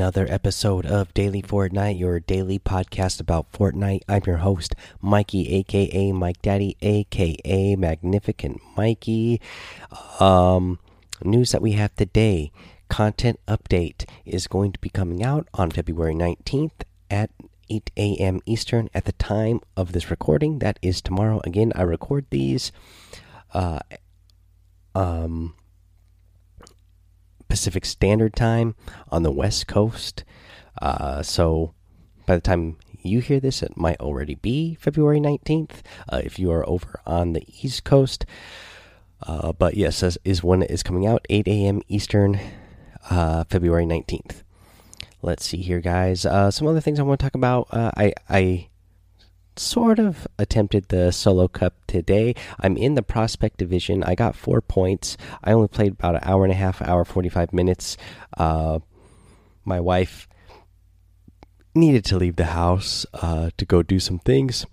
Another episode of Daily Fortnite, your daily podcast about Fortnite. I'm your host, Mikey, aka Mike Daddy, aka Magnificent Mikey. Um, news that we have today content update is going to be coming out on February 19th at 8 a.m. Eastern at the time of this recording. That is tomorrow. Again, I record these. Uh, um, Pacific Standard Time on the West Coast. Uh, so by the time you hear this, it might already be February 19th uh, if you are over on the East Coast. Uh, but yes, this is when it is coming out, 8 a.m. Eastern, uh, February 19th. Let's see here, guys. Uh, some other things I want to talk about. Uh, I, I sort of attempted the solo cup today. I'm in the prospect division. I got four points. I only played about an hour and a half, hour 45 minutes. Uh, my wife needed to leave the house uh, to go do some things.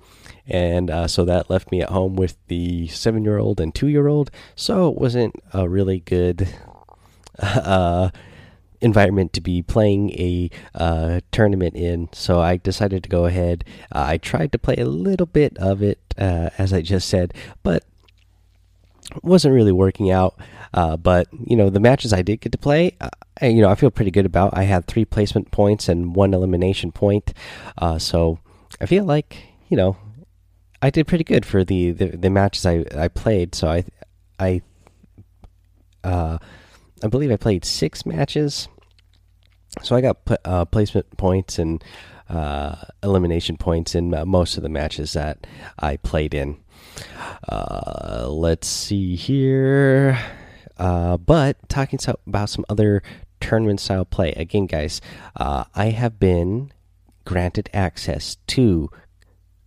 And uh, so that left me at home with the seven year old and two year old. So it wasn't a really good uh, environment to be playing a uh, tournament in. So I decided to go ahead. Uh, I tried to play a little bit of it, uh, as I just said, but wasn't really working out. Uh, but you know, the matches I did get to play, uh, you know, I feel pretty good about. I had three placement points and one elimination point, uh, so I feel like you know, I did pretty good for the the, the matches I I played. So I I. Uh, I believe I played six matches, so I got uh, placement points and uh, elimination points in uh, most of the matches that I played in. Uh, let's see here. Uh, but talking about some other tournament style play again, guys. Uh, I have been granted access to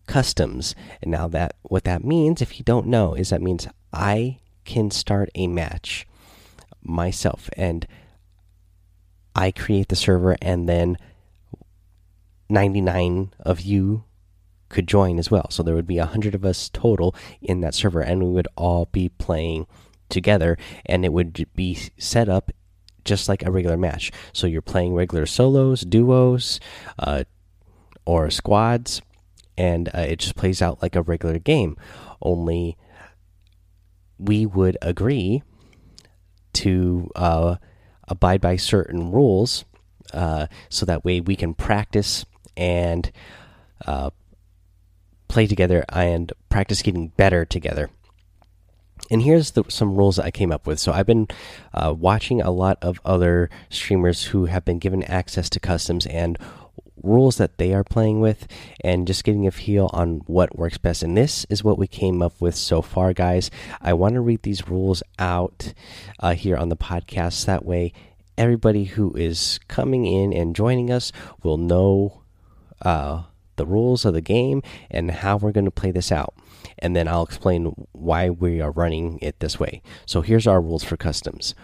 customs, and now that what that means, if you don't know, is that means I can start a match myself and I create the server and then 99 of you could join as well. So there would be 100 of us total in that server and we would all be playing together and it would be set up just like a regular match. So you're playing regular solos, duos, uh, or squads and uh, it just plays out like a regular game. Only we would agree to uh, abide by certain rules uh, so that way we can practice and uh, play together and practice getting better together. And here's the, some rules that I came up with. So I've been uh, watching a lot of other streamers who have been given access to customs and rules that they are playing with and just getting a feel on what works best. And this is what we came up with so far, guys. I want to read these rules out uh, here on the podcast. That way, everybody who is coming in and joining us will know uh, the rules of the game and how we're going to play this out. And then I'll explain why we are running it this way. So here's our rules for customs.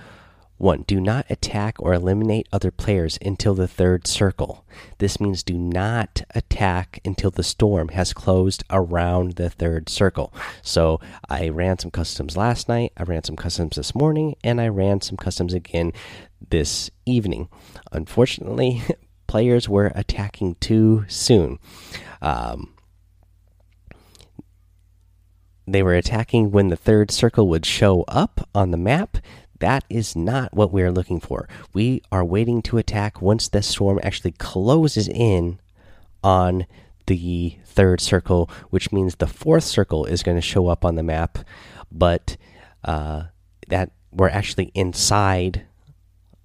1. Do not attack or eliminate other players until the third circle. This means do not attack until the storm has closed around the third circle. So I ran some customs last night, I ran some customs this morning, and I ran some customs again this evening. Unfortunately, players were attacking too soon. Um, they were attacking when the third circle would show up on the map that is not what we are looking for. We are waiting to attack once the storm actually closes in on the third circle, which means the fourth circle is going to show up on the map, but uh, that we're actually inside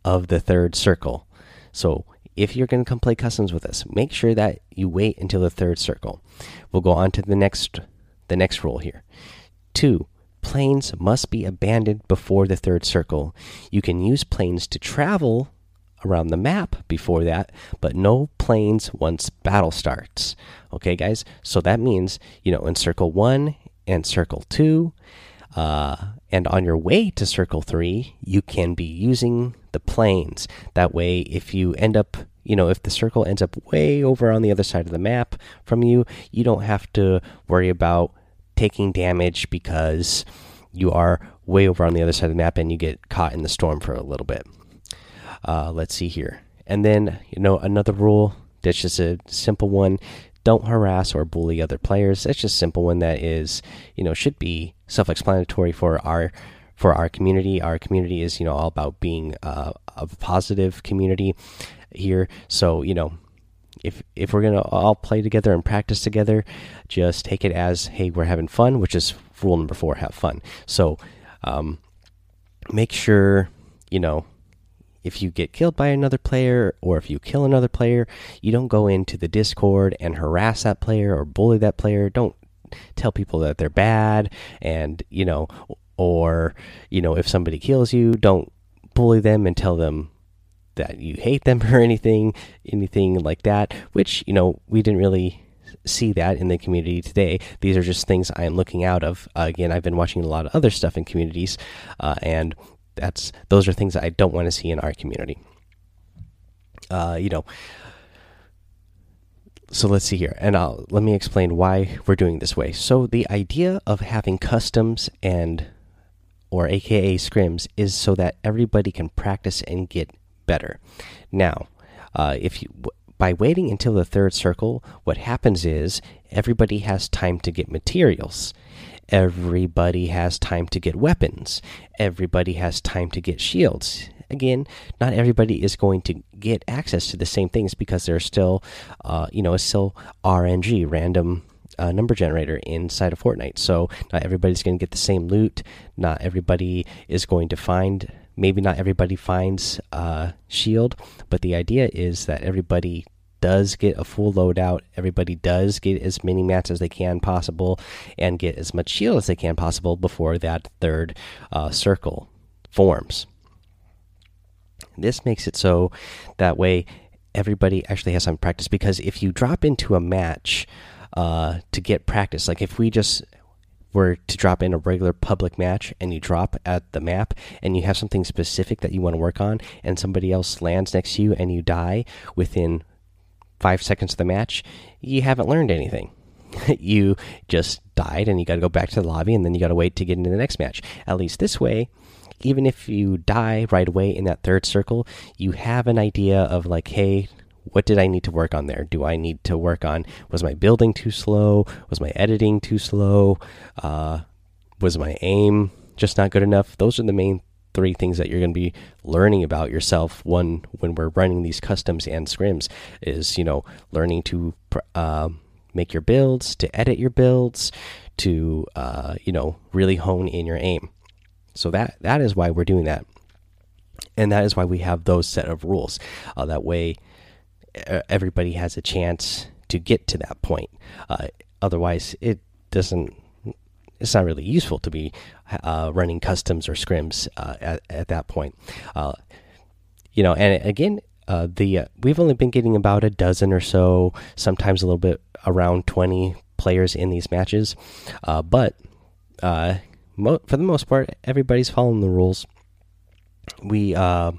of the third circle. So if you're going to come play customs with us, make sure that you wait until the third circle. We'll go on to the next the next rule here. Two, planes must be abandoned before the third circle. You can use planes to travel around the map before that, but no planes once battle starts. Okay, guys? So that means, you know, in circle one and circle two, uh, and on your way to circle three, you can be using the planes. That way, if you end up, you know, if the circle ends up way over on the other side of the map from you, you don't have to worry about taking damage because you are way over on the other side of the map and you get caught in the storm for a little bit. Uh, let's see here, and then you know another rule that's just a simple one. Don't harass or bully other players. That's just a simple one that is, you know, should be self-explanatory for our for our community. Our community is, you know, all about being uh, a positive community here. So, you know, if if we're gonna all play together and practice together, just take it as hey, we're having fun, which is rule number four: have fun. So, um, make sure you know if you get killed by another player or if you kill another player, you don't go into the Discord and harass that player or bully that player. Don't tell people that they're bad and you know or you know if somebody kills you don't bully them and tell them that you hate them or anything anything like that which you know we didn't really see that in the community today. These are just things i am looking out of. Uh, again i've been watching a lot of other stuff in communities uh, and that's those are things i don't want to see in our community. Uh, you know so let's see here and I'll, let me explain why we're doing this way. So the idea of having customs and or aka scrims is so that everybody can practice and get better. Now uh, if you by waiting until the third circle what happens is everybody has time to get materials. Everybody has time to get weapons. Everybody has time to get shields. Again, not everybody is going to get access to the same things because there's still, uh, you know, it's still RNG, random uh, number generator inside of Fortnite. So not everybody's going to get the same loot. Not everybody is going to find. Maybe not everybody finds uh, shield, but the idea is that everybody does get a full loadout. Everybody does get as many mats as they can possible, and get as much shield as they can possible before that third uh, circle forms. This makes it so that way everybody actually has some practice because if you drop into a match uh, to get practice, like if we just were to drop in a regular public match and you drop at the map and you have something specific that you want to work on and somebody else lands next to you and you die within five seconds of the match, you haven't learned anything. you just died and you got to go back to the lobby and then you got to wait to get into the next match. At least this way, even if you die right away in that third circle, you have an idea of like, hey, what did I need to work on there? Do I need to work on was my building too slow? Was my editing too slow? Uh, was my aim just not good enough? Those are the main three things that you're going to be learning about yourself. One, when we're running these customs and scrims, is you know learning to uh, make your builds, to edit your builds, to uh, you know really hone in your aim. So that that is why we're doing that, and that is why we have those set of rules. Uh, that way, everybody has a chance to get to that point. Uh, otherwise, it doesn't. It's not really useful to be uh, running customs or scrims uh, at, at that point. Uh, you know, and again, uh, the we've only been getting about a dozen or so, sometimes a little bit around twenty players in these matches, but for the most part, everybody's following the rules. We, uh,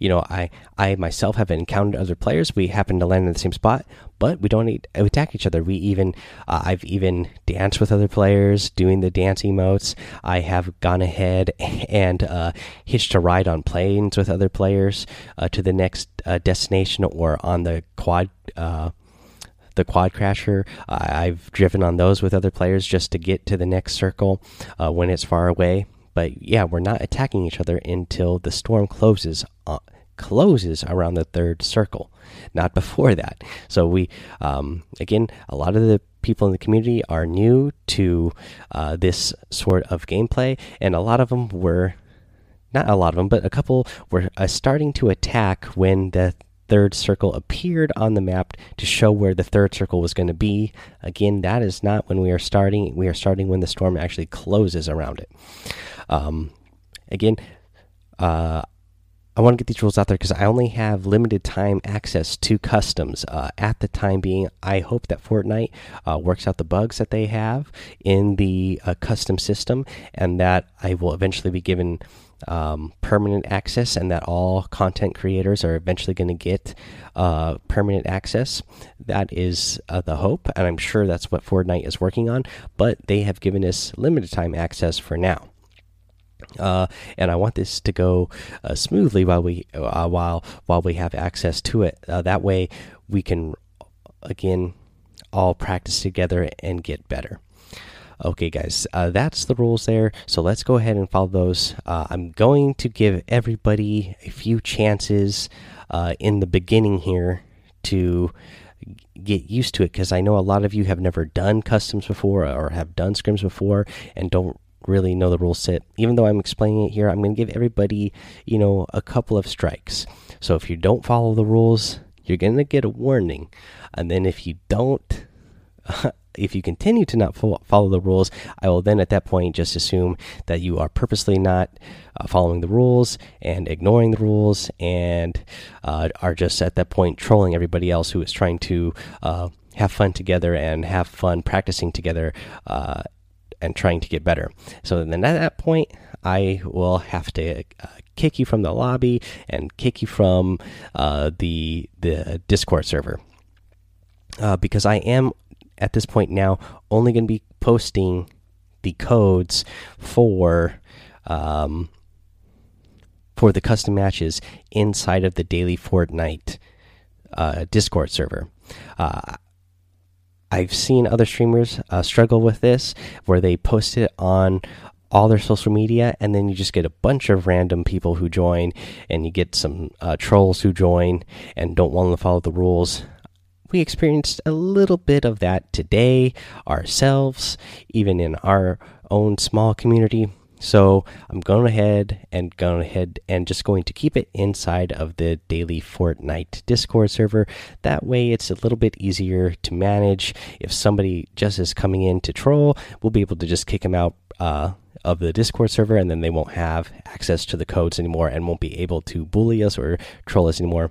you know, I I myself have encountered other players. We happen to land in the same spot, but we don't attack each other. We even uh, I've even danced with other players doing the dance emotes. I have gone ahead and uh, hitched a ride on planes with other players uh, to the next uh, destination or on the quad uh, the quad crasher. I've driven on those with other players just to get to the next circle uh, when it's far away. But yeah, we're not attacking each other until the storm closes uh, closes around the third circle, not before that. So we um, again, a lot of the people in the community are new to uh, this sort of gameplay, and a lot of them were. Not a lot of them, but a couple were uh, starting to attack when the third circle appeared on the map to show where the third circle was going to be. Again, that is not when we are starting. We are starting when the storm actually closes around it. Um, again, uh, I want to get these rules out there because I only have limited time access to customs uh, at the time being. I hope that Fortnite uh, works out the bugs that they have in the uh, custom system and that I will eventually be given um, permanent access and that all content creators are eventually going to get uh, permanent access. That is uh, the hope, and I'm sure that's what Fortnite is working on. But they have given us limited time access for now. Uh, and I want this to go uh, smoothly while we uh, while while we have access to it. Uh, that way, we can again all practice together and get better. Okay, guys, uh, that's the rules there. So let's go ahead and follow those. Uh, I'm going to give everybody a few chances in the beginning here to get used to it because I know a lot of you have never done customs before or have done scrims before and don't really know the rule set. Even though I'm explaining it here, I'm going to give everybody, you know, a couple of strikes. So if you don't follow the rules, you're going to get a warning. And then if you don't, if you continue to not follow the rules, I will then at that point just assume that you are purposely not uh, following the rules and ignoring the rules and uh, are just at that point trolling everybody else who is trying to uh, have fun together and have fun practicing together uh, and trying to get better. So then at that point, I will have to uh, kick you from the lobby and kick you from uh, the the Discord server. because I am at this point now only going to be posting the codes for um, for the custom matches inside of the daily Fortnite uh, Discord server. Uh, I've seen other streamers uh, struggle with this, where they post it on all their social media, and then you just get a bunch of random people who join, and you get some uh, trolls who join and don't want to follow the rules we experienced a little bit of that today ourselves, even in our own small community. So I'm going ahead and going ahead and just going to keep it inside of the daily Fortnite Discord server. That way, it's a little bit easier to manage. If somebody just is coming in to troll, we'll be able to just kick them out. Uh, of the Discord server, and then they won't have access to the codes anymore and won't be able to bully us or troll us anymore.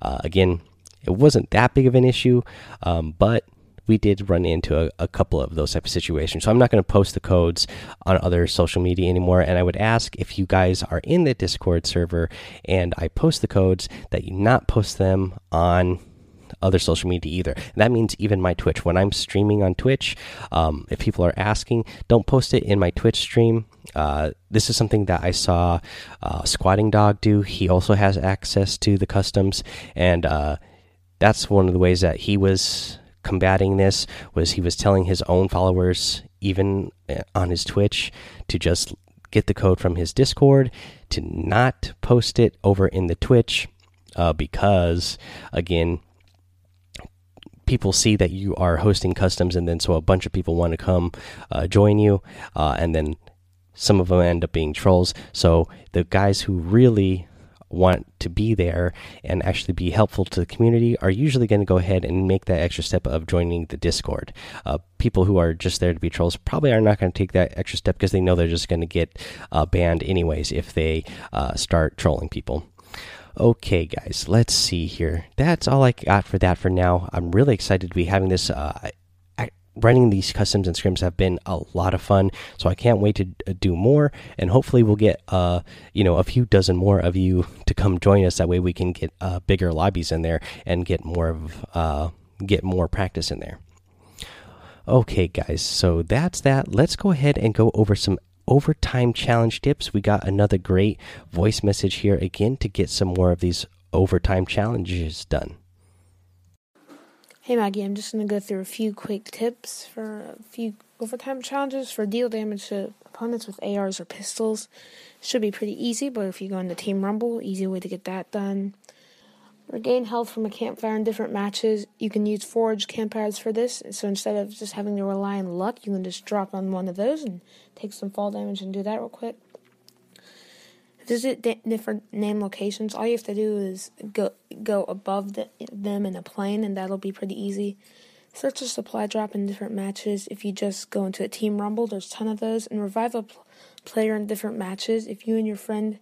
Uh, again, it wasn't that big of an issue, um, but we did run into a, a, couple of those type of situations. So I'm not going to post the codes on other social media anymore. And I would ask if you guys are in the Discord server and I post the codes that you not post them on other social media either. That means even my Twitch. When I'm streaming on Twitch, um, if people are asking, don't post it in my Twitch stream. Uh, this is something that I saw uh, Squatting Dog do. He also has access to the customs, and uh, that's one of the ways that he was combating this was he was telling his own followers even uh, on his twitch to just get the code from his discord to not post it over in the twitch uh, because again people see that you are hosting customs and then so a bunch of people want to come uh, join you uh, and then some of them end up being trolls. So the guys who really want to be there and actually be helpful to the community are usually going to go ahead and make that extra step of joining the Discord. Uh, people who are just there to be trolls probably are not going to take that extra step because they know they're just going to get uh, banned anyways if they uh, start trolling people. Okay, guys, let's see here. That's all I got for that for now. I'm really excited to be having this uh, running these customs and scrims have been a lot of fun. So i can't wait to uh, do more and hopefully we'll get uh you know a few dozen more of you to come join us. That way we can get uh bigger lobbies in there and get more of uh get more practice in there. Okay guys so that's that. Let's go ahead and go over some overtime challenge tips. We got another great voice message here again to get some more of these overtime challenges done Hey Maggie, I'm just going to go through a few quick tips for a few overtime challenges for deal damage to opponents with ARs or pistols. Should be pretty easy, but if you go into Team Rumble, easy way to get that done. Regain health from a campfire in different matches. You can use forage campfires for this. So instead of just having to rely on luck, you can just drop on one of those and take some fall damage and do that real quick visit different name locations. All you have to do is go go above the, them in a plane, and that'll be pretty easy. Search a supply drop in different matches. If you just go into a team rumble, there's a ton of those, and revive a pl- player in different matches. If you and your friend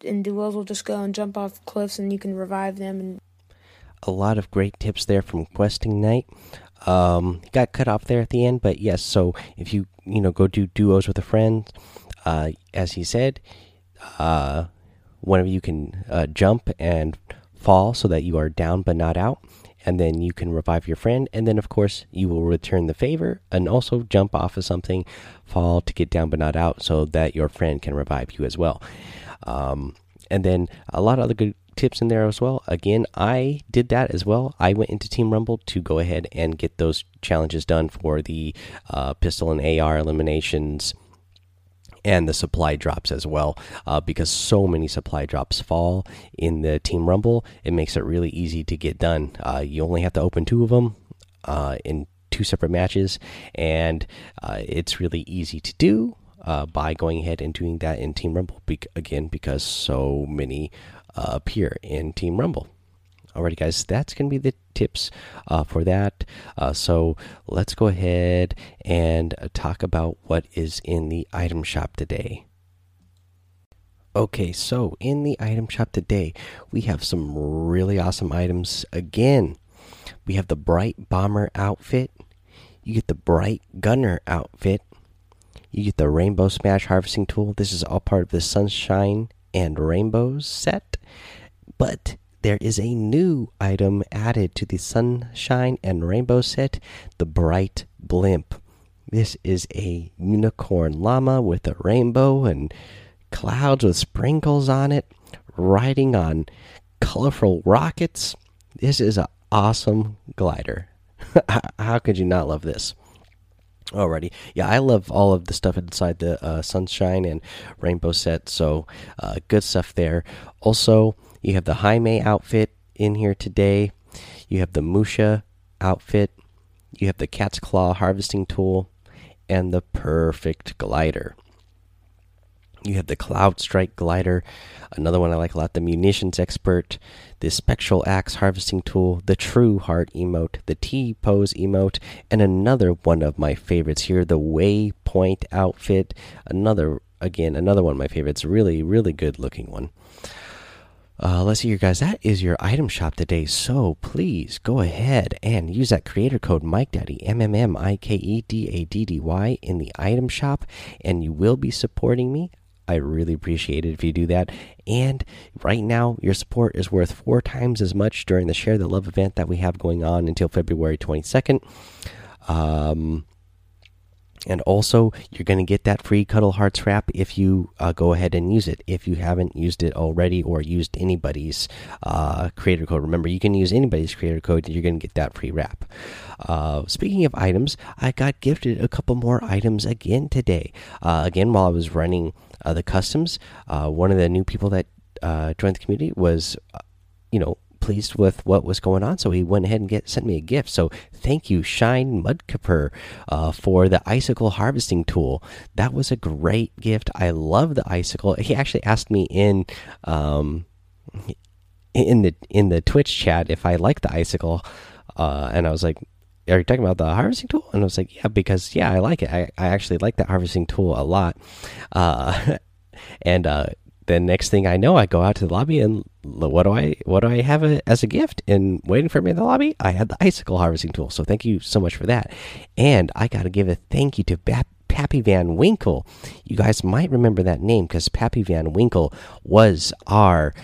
in duels will just go and jump off cliffs, and you can revive them. And a lot of great tips there from Questing Knight. Um, got cut off there at the end, but yes. So if you you know go do duos with a friend, uh, as he said, uh, one of you can uh, jump and fall so that you are down but not out. and then you can revive your friend, and then of course you will return the favor and also jump off of something, fall to get down but not out, so that your friend can revive you as well. Um, and then a lot of other good tips in there as well. Again, I did that as well. I went into Team Rumble to go ahead and get those challenges done for the uh, pistol and AR eliminations and the supply drops as well uh, because so many supply drops fall in the team rumble it makes it really easy to get done. Uh, you only have to open two of them uh, in two separate matches and uh, it's really easy to do uh, by going ahead and doing that in team rumble be again because so many uh, appear in team rumble Alrighty, guys, that's going to be the tips uh, for that. Uh, so let's go ahead and uh, talk about what is in the item shop today. Okay, so in the item shop today, we have some really awesome items. Again, we have the Bright Bomber outfit, you get the Bright Gunner outfit, you get the Rainbow Smash Harvesting Tool. This is all part of the Sunshine and Rainbows set. But there is a new item added to the Sunshine and Rainbow set the Bright Blimp. This is a unicorn llama with a rainbow and clouds with sprinkles on it, riding on colorful rockets. This is an awesome glider. How could you not love this? Alrighty, yeah, I love all of the stuff inside the uh, Sunshine and Rainbow set, so uh, good stuff there. Also, you have the Hime outfit in here today. You have the Musha outfit. You have the Cat's Claw harvesting tool and the perfect glider. You have the Cloud Strike glider, another one I like a lot, the Munitions Expert, the Spectral Axe harvesting tool, the True Heart emote, the T Pose emote, and another one of my favorites here, the Waypoint outfit. Another, again, another one of my favorites. Really, really good looking one. Uh, let's see here, guys. That is your item shop today. So please go ahead and use that creator code Mike Daddy M M M I K E D A D D Y in the item shop, and you will be supporting me. I really appreciate it if you do that. And right now, your support is worth four times as much during the Share the Love event that we have going on until February 22nd. Um, and also, you're going to get that free Cuddle Hearts wrap if you uh, go ahead and use it. If you haven't used it already or used anybody's uh, creator code, remember you can use anybody's creator code. You're going to get that free wrap. Uh, speaking of items, I got gifted a couple more items again today. Uh, again, while I was running uh, the customs, uh, one of the new people that joined the community was, you know, pleased with what was going on, so he went ahead and get sent me a gift. So thank you, Shine Mudkipper, uh, for the icicle harvesting tool. That was a great gift. I love the icicle. He actually asked me in um, in the in the Twitch chat if I like the icicle, uh, and I was like. Are you talking about the harvesting tool? And I was like, yeah, because yeah, I like it. I, I actually like that harvesting tool a lot. Uh, and uh, the next thing I know, I go out to the lobby and what do I what do I have as a gift? And waiting for me in the lobby, I had the icicle harvesting tool. So thank you so much for that. And I got to give a thank you to Pappy Van Winkle. You guys might remember that name because Pappy Van Winkle was our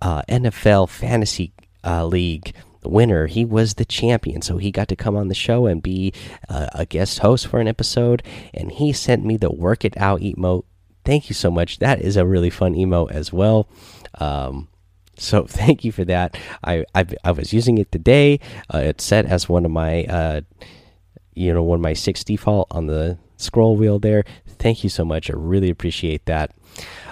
uh, NFL fantasy uh, league winner. He was the champion, so he got to come on the show and be uh, a guest host for an episode. And he sent me the "Work It Out" emote thank you so much. That is a really fun emo as well. Um, so thank you for that. I I, I was using it today. Uh, it's set as one of my uh, you know one of my six default on the scroll wheel there. Thank you so much. I really appreciate that.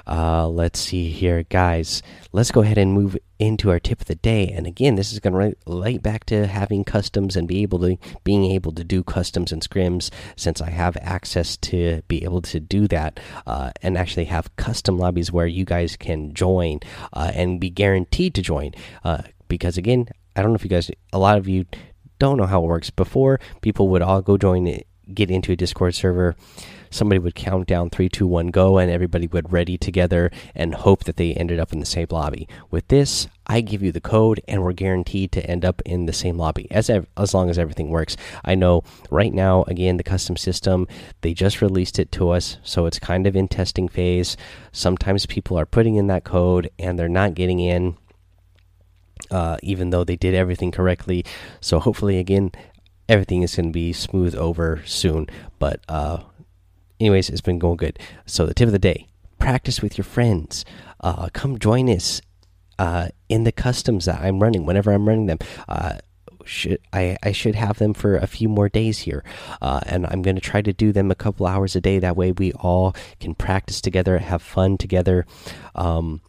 Uh, let's see here, guys. Let's go ahead and move into our tip of the day. And again, this is going to relate back to having customs and be able to being able to do customs and scrims. Since I have access to be able to do that uh, and actually have custom lobbies where you guys can join uh, and be guaranteed to join. Uh, because again, I don't know if you guys, a lot of you don't know how it works. Before, people would all go join, get into a Discord server somebody would count down three, two, one, go, and everybody would ready together and hope that they ended up in the same lobby. With this, I give you the code, and we're guaranteed to end up in the same lobby as as long as everything works. I know right now, again, the custom system they just released it to us, so it's kind of in testing phase. Sometimes people are putting in that code and they're not getting in uh, even though they did everything correctly. So hopefully, again, everything is going to be smooth over soon. But uh, anyways, it's been going good. So the tip of the day: practice with your friends. Uh, come join us uh, in the customs that I'm running whenever I'm running them. Uh, should I, I should have them for a few more days here, uh, and I'm going to try to do them a couple hours a day. That way, we all can practice together, have fun together. Um,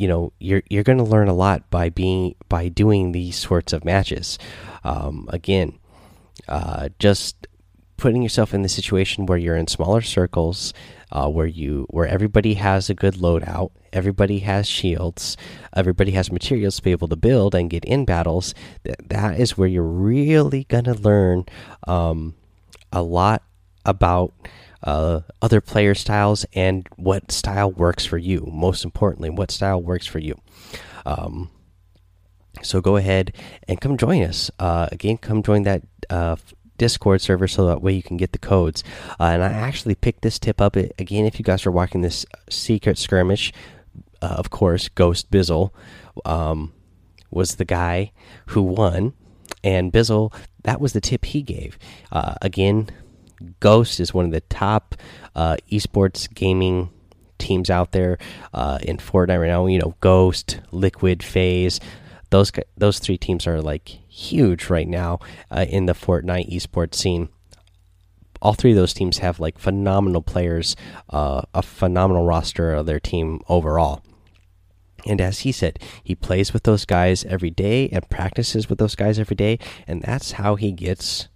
you know, you're you're going to learn a lot by being by doing these sorts of matches. Um, again, uh, just putting yourself in the situation where you're in smaller circles, uh, where you where everybody has a good loadout, everybody has shields, everybody has materials to be able to build and get in battles. That is where you're really gonna learn um, a lot about uh, other player styles and what style works for you. Most importantly, what style works for you. Um, so go ahead and come join us. Uh, again, come join that uh, Discord server so that way you can get the codes. Uh, and I actually picked this tip up again. If you guys are watching this secret skirmish, uh, of course, Ghost Bizzle um, was the guy who won, and Bizzle that was the tip he gave. Uh, again, Ghost is one of the top uh, esports gaming teams out there uh, in Fortnite right now. You know, Ghost, Liquid, Phase. those those three teams are like huge right now uh, in the Fortnite esports scene. All three of those teams have like phenomenal players, uh, a phenomenal roster of their team overall. And as he said, he plays with those guys every day and practices with those guys every day, and that's how he gets.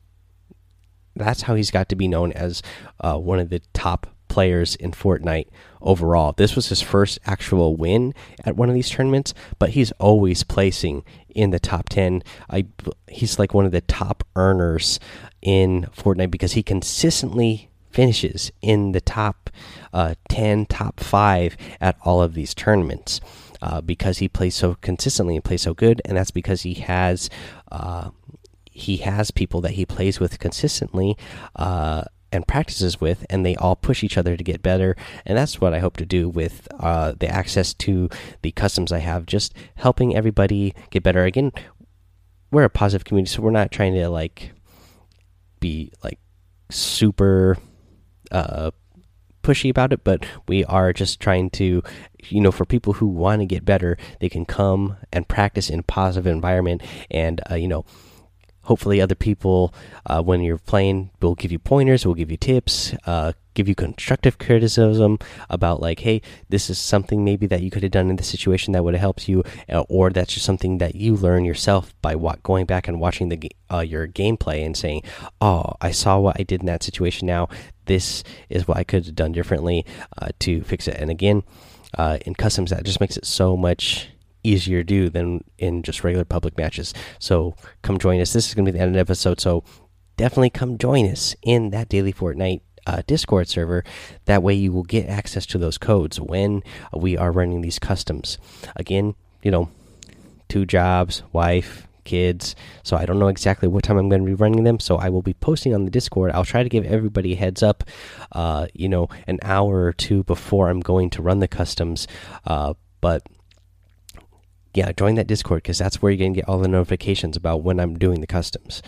That's how he's got to be known as uh, one of the top players in Fortnite overall. This was his first actual win at one of these tournaments, but he's always placing in the top 10. I he's like one of the top earners in Fortnite because he consistently finishes in the top uh, 10, top 5 at all of these tournaments. Uh, because he plays so consistently and plays so good, and that's because he has uh, he has people that he plays with consistently uh, and practices with, and they all push each other to get better. And that's what I hope to do with uh, the access to the customs I have, just helping everybody get better. Again, we're a positive community, so we're not trying to like be like super uh, pushy about it, but we are just trying to, you know, for people who want to get better, they can come and practice in a positive environment, and uh, you know hopefully other people uh, when you're playing will give you pointers will give you tips uh, give you constructive criticism about like hey this is something maybe that you could have done in this situation that would have helped you uh, or that's just something that you learn yourself by going back and watching the uh, your gameplay and saying oh i saw what i did in that situation. Now this is what i could have done differently uh, to fix it. And again uh, in customs that just makes it so much easier to do than in just regular public matches. So come join us. This is going to be the end of the episode. So definitely come join us in that daily Fortnite uh, Discord server. That way you will get access to those codes when we are running these customs. Again, you know, two jobs, wife, kids. So I don't know exactly what time I'm going to be running them. So I will be posting on the Discord. I'll try to give everybody a heads up, uh, you know, an hour or two before I'm going to run the customs. Uh, but yeah, join that Discord because that's where you're going to get all the notifications about when I'm doing the customs.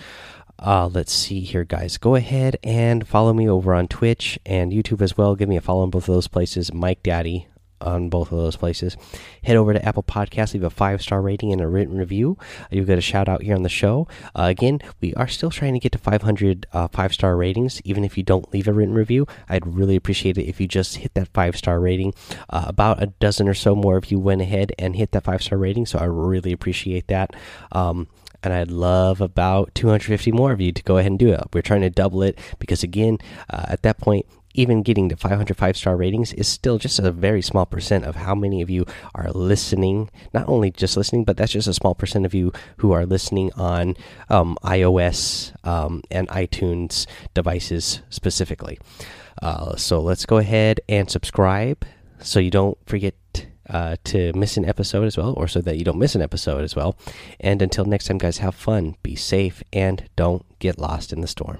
Uh, let's see here, guys. Go ahead and follow me over on Twitch and YouTube as well. Give me a follow in both of those places. Mike Daddy on both of those places. Head over to Apple Podcasts, leave a five star rating and a written review. You'll get a shout out here on the show. Uh, again, we are still trying to get to 500 uh, five star ratings. Even if you don't leave a written review, I'd really appreciate it if you just hit that five star rating. Uh, about a dozen or so more of you went ahead and hit that five star rating. So I really appreciate that. Um, and I'd love about 250 more of you to go ahead and do it. We're trying to double it because, again, uh, at that point, even getting to 505 star ratings is still just a very small percent of how many of you are listening. Not only just listening, but that's just a small percent of you who are listening on um, iOS um, and iTunes devices specifically. Uh, so let's go ahead and subscribe so you don't forget uh, to miss an episode as well, or so that you don't miss an episode as well. And until next time, guys, have fun, be safe, and don't get lost in the storm.